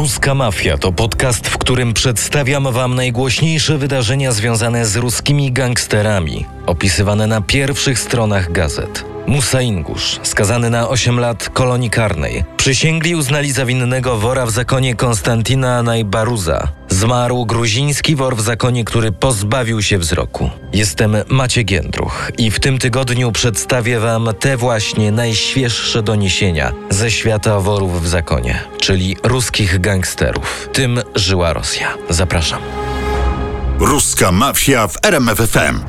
Ruska Mafia to podcast, w którym przedstawiam Wam najgłośniejsze wydarzenia związane z ruskimi gangsterami, opisywane na pierwszych stronach gazet. Musa Ingusz, skazany na 8 lat kolonii karnej, przysięgli uznali za winnego wora w zakonie Konstantina Najbaruza. Zmarł gruziński wor w zakonie, który pozbawił się wzroku. Jestem Maciek Jędruch i w tym tygodniu przedstawię Wam te właśnie najświeższe doniesienia ze świata worów w zakonie, czyli ruskich gangsterów. Tym żyła Rosja. Zapraszam. Ruska mafia w RMFFM.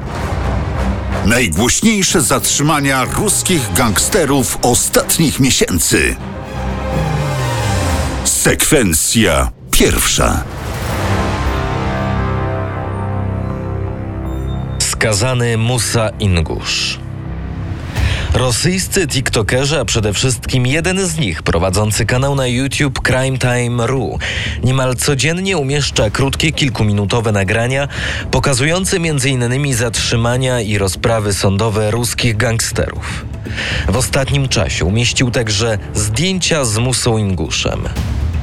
Najgłośniejsze zatrzymania ruskich gangsterów ostatnich miesięcy. Sekwencja pierwsza. Skazany Musa Ingusz. Rosyjscy TikTokerzy, a przede wszystkim jeden z nich, prowadzący kanał na YouTube Crime Time Ru, niemal codziennie umieszcza krótkie, kilkuminutowe nagrania pokazujące m.in. zatrzymania i rozprawy sądowe ruskich gangsterów. W ostatnim czasie umieścił także zdjęcia z Musą Inguszem.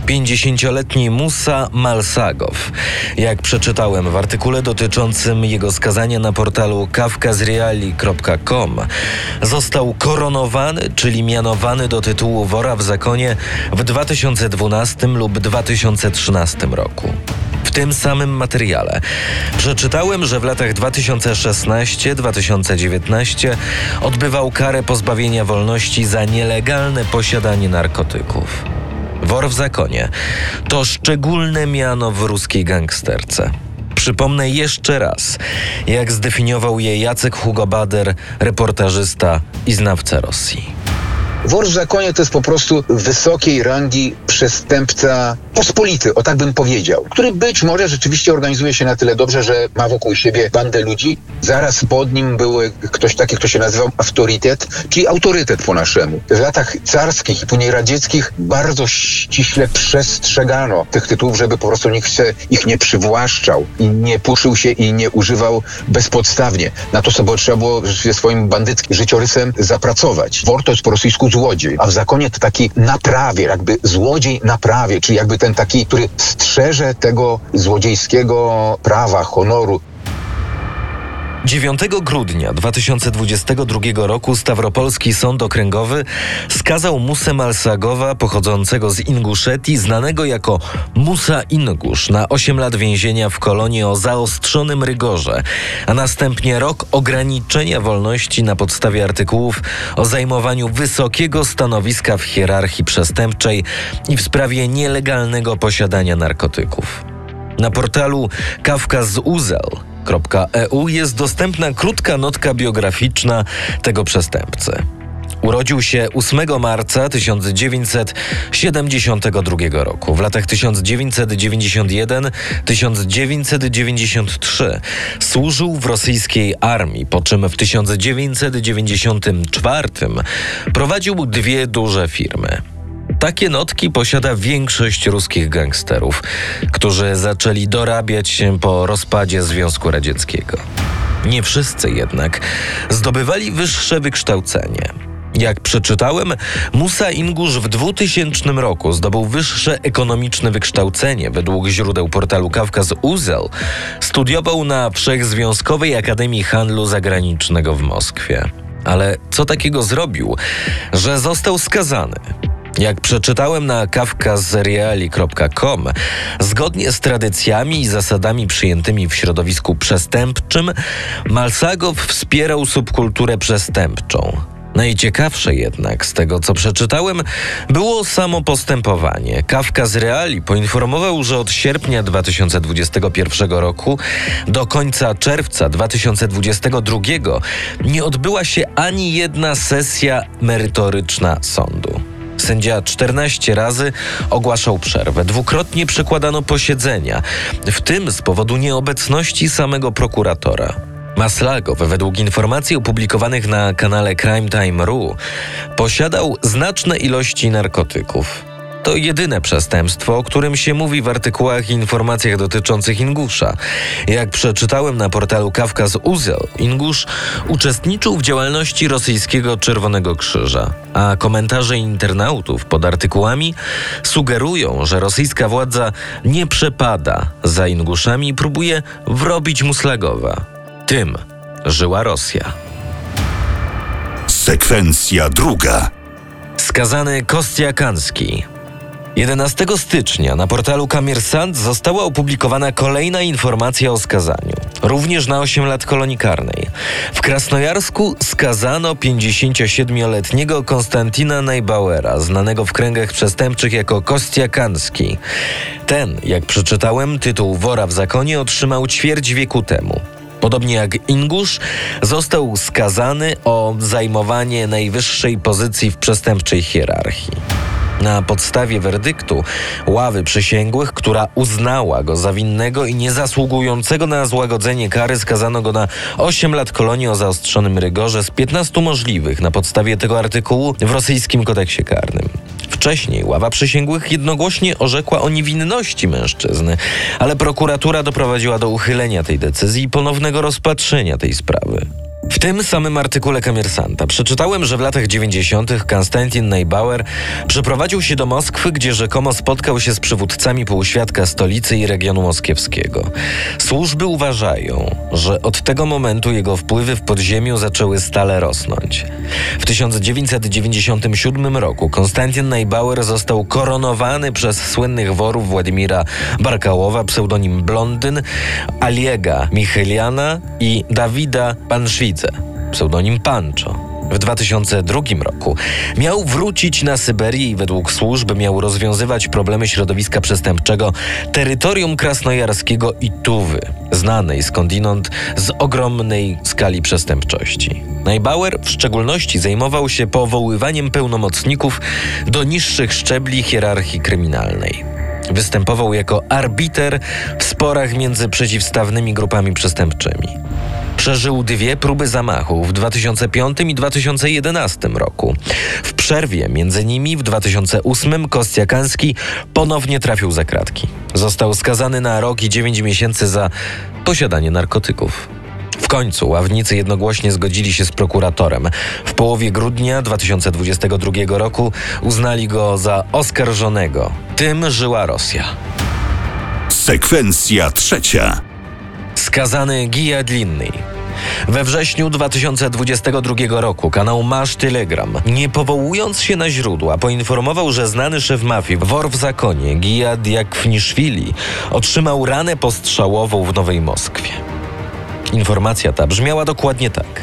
50-letni Musa Malsagow. Jak przeczytałem w artykule dotyczącym jego skazania na portalu kafkazreali.com, został koronowany, czyli mianowany do tytułu wora w zakonie w 2012 lub 2013 roku. W tym samym materiale przeczytałem, że w latach 2016-2019 odbywał karę pozbawienia wolności za nielegalne posiadanie narkotyków. Wor w zakonie to szczególne miano w ruskiej gangsterce. Przypomnę jeszcze raz, jak zdefiniował je Jacek Hugo Bader, reportażysta i znawca Rosji. Wor w zakonie to jest po prostu wysokiej rangi przestępca pospolity, o tak bym powiedział, który być może rzeczywiście organizuje się na tyle dobrze, że ma wokół siebie bandę ludzi. Zaraz pod nim był ktoś taki, kto się nazywał autorytet, czyli autorytet po naszemu. W latach carskich i później radzieckich bardzo ściśle przestrzegano tych tytułów, żeby po prostu nikt się ich nie przywłaszczał i nie puszył się i nie używał bezpodstawnie. Na to sobie trzeba było swoim bandyckim życiorysem zapracować. Wor to jest po rosyjsku złodziej, a w zakonie to taki naprawie, jakby złodziej naprawie, czyli jakby ten taki, który strzeże tego złodziejskiego prawa, honoru. 9 grudnia 2022 roku Stawropolski Sąd Okręgowy skazał Musę Malsagowa, pochodzącego z Inguszetii, znanego jako Musa Ingusz, na 8 lat więzienia w kolonii o zaostrzonym rygorze, a następnie rok ograniczenia wolności na podstawie artykułów o zajmowaniu wysokiego stanowiska w hierarchii przestępczej i w sprawie nielegalnego posiadania narkotyków. Na portalu Kawkaz Uzel EU jest dostępna krótka notka biograficzna tego przestępcy. Urodził się 8 marca 1972 roku. W latach 1991-1993 służył w rosyjskiej armii, po czym w 1994 prowadził dwie duże firmy. Takie notki posiada większość ruskich gangsterów, którzy zaczęli dorabiać się po rozpadzie Związku Radzieckiego. Nie wszyscy jednak zdobywali wyższe wykształcenie. Jak przeczytałem, Musa Ingusz w 2000 roku zdobył wyższe ekonomiczne wykształcenie. Według źródeł portalu Kawkaz Uzel studiował na Wszechzwiązkowej Akademii Handlu Zagranicznego w Moskwie. Ale co takiego zrobił, że został skazany? Jak przeczytałem na kawkazreali.com, zgodnie z tradycjami i zasadami przyjętymi w środowisku przestępczym, Malsagow wspierał subkulturę przestępczą. Najciekawsze jednak z tego, co przeczytałem, było samo postępowanie. Kawka z Reali poinformował, że od sierpnia 2021 roku do końca czerwca 2022 nie odbyła się ani jedna sesja merytoryczna sądu. Sędzia 14 razy ogłaszał przerwę. Dwukrotnie przekładano posiedzenia, w tym z powodu nieobecności samego prokuratora. Maslagow, według informacji opublikowanych na kanale Crime Time.ru, posiadał znaczne ilości narkotyków. To jedyne przestępstwo, o którym się mówi w artykułach i informacjach dotyczących Ingusza. Jak przeczytałem na portalu Kawkaz Uzel, Ingusz uczestniczył w działalności rosyjskiego Czerwonego Krzyża, a komentarze internautów pod artykułami sugerują, że rosyjska władza nie przepada za Inguszami i próbuje wrobić mu Slagowa. Tym żyła Rosja. Sekwencja druga. Skazany Kostia Kanski. 11 stycznia na portalu Kamersant została opublikowana kolejna informacja o skazaniu, również na 8 lat kolonii karnej. W Krasnojarsku skazano 57-letniego Konstantina Najbauera, znanego w kręgach przestępczych jako Kostia Kanski. Ten, jak przeczytałem, tytuł wora w zakonie otrzymał ćwierć wieku temu. Podobnie jak Ingusz, został skazany o zajmowanie najwyższej pozycji w przestępczej hierarchii. Na podstawie werdyktu ławy przysięgłych, która uznała go za winnego i niezasługującego na złagodzenie kary, skazano go na 8 lat kolonii o zaostrzonym rygorze z 15 możliwych na podstawie tego artykułu w rosyjskim kodeksie karnym. Wcześniej ława przysięgłych jednogłośnie orzekła o niewinności mężczyzny, ale prokuratura doprowadziła do uchylenia tej decyzji i ponownego rozpatrzenia tej sprawy. W tym samym artykule Kamersanta przeczytałem, że w latach 90. Konstantin Neubauer przeprowadził się do Moskwy, gdzie rzekomo spotkał się z przywódcami półświadka stolicy i regionu moskiewskiego. Służby uważają, że od tego momentu jego wpływy w podziemiu zaczęły stale rosnąć. W 1997 roku Konstantin Neubauer został koronowany przez słynnych worów Władimira Barkałowa, pseudonim Blondyn, Aliega Micheliana i Dawida Panszwidze, pseudonim Pancho. W 2002 roku miał wrócić na Syberię i według służb miał rozwiązywać problemy środowiska przestępczego terytorium krasnojarskiego i Tuwy, znanej skądinąd z ogromnej skali przestępczości. Najbauer w szczególności zajmował się powoływaniem pełnomocników do niższych szczebli hierarchii kryminalnej. Występował jako arbiter w sporach między przeciwstawnymi grupami przestępczymi. Przeżył dwie próby zamachu w 2005 i 2011 roku. W przerwie między nimi w 2008 Kostiakanski ponownie trafił za kratki. Został skazany na rok i 9 miesięcy za posiadanie narkotyków. W końcu ławnicy jednogłośnie zgodzili się z prokuratorem. W połowie grudnia 2022 roku uznali go za oskarżonego. Tym żyła Rosja. Sekwencja trzecia. Skazany Gija Dlinny. We wrześniu 2022 roku kanał Masz Telegram, nie powołując się na źródła, poinformował, że znany szef mafii, wor w zakonie, Gija Diakfniszwili, otrzymał ranę postrzałową w Nowej Moskwie. Informacja ta brzmiała dokładnie tak.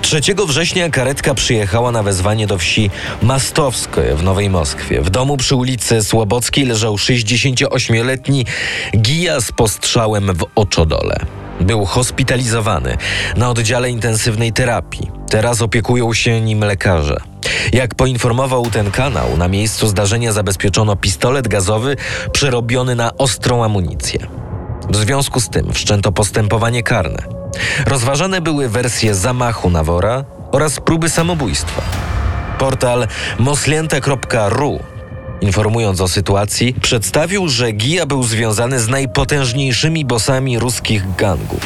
3 września karetka przyjechała na wezwanie do wsi Mastowskoje w Nowej Moskwie. W domu przy ulicy Słobockiej leżał 68-letni Gija z postrzałem w oczodole. Był hospitalizowany na oddziale intensywnej terapii. Teraz opiekują się nim lekarze. Jak poinformował ten kanał, na miejscu zdarzenia zabezpieczono pistolet gazowy przerobiony na ostrą amunicję. W związku z tym wszczęto postępowanie karne. Rozważane były wersje zamachu na wora oraz próby samobójstwa. Portal moslenta.ru informując o sytuacji, przedstawił, że Gija był związany z najpotężniejszymi bosami ruskich gangów.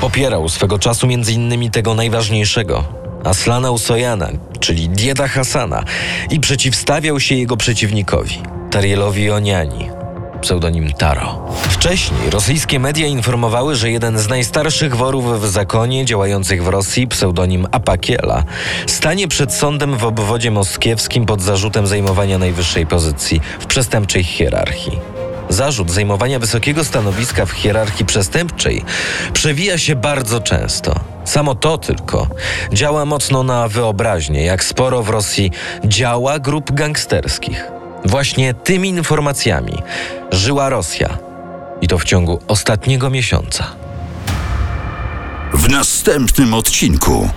Popierał swego czasu m.in. tego najważniejszego, Aslana Usojana, czyli Dieta Hasana, i przeciwstawiał się jego przeciwnikowi, Tarielowi Oniani, pseudonim Taro. Wcześniej rosyjskie media informowały, że jeden z najstarszych worów w zakonie działających w Rosji, pseudonim Apakiela, stanie przed sądem w obwodzie moskiewskim pod zarzutem zajmowania najwyższej pozycji w przestępczej hierarchii. Zarzut zajmowania wysokiego stanowiska w hierarchii przestępczej przewija się bardzo często. Samo to tylko działa mocno na wyobraźnię, jak sporo w Rosji działa grup gangsterskich. Właśnie tymi informacjami żyła Rosja i to w ciągu ostatniego miesiąca. W następnym odcinku.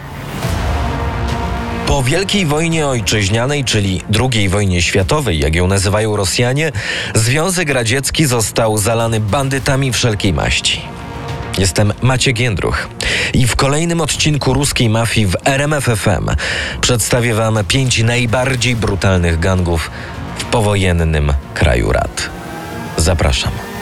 Po Wielkiej Wojnie Ojczyźnianej, czyli II wojnie światowej, jak ją nazywają Rosjanie, Związek Radziecki został zalany bandytami wszelkiej maści. Jestem Maciek Jędruch i w kolejnym odcinku ruskiej mafii w RMFFM przedstawię Wam pięć najbardziej brutalnych gangów powojennym kraju rad. Zapraszam.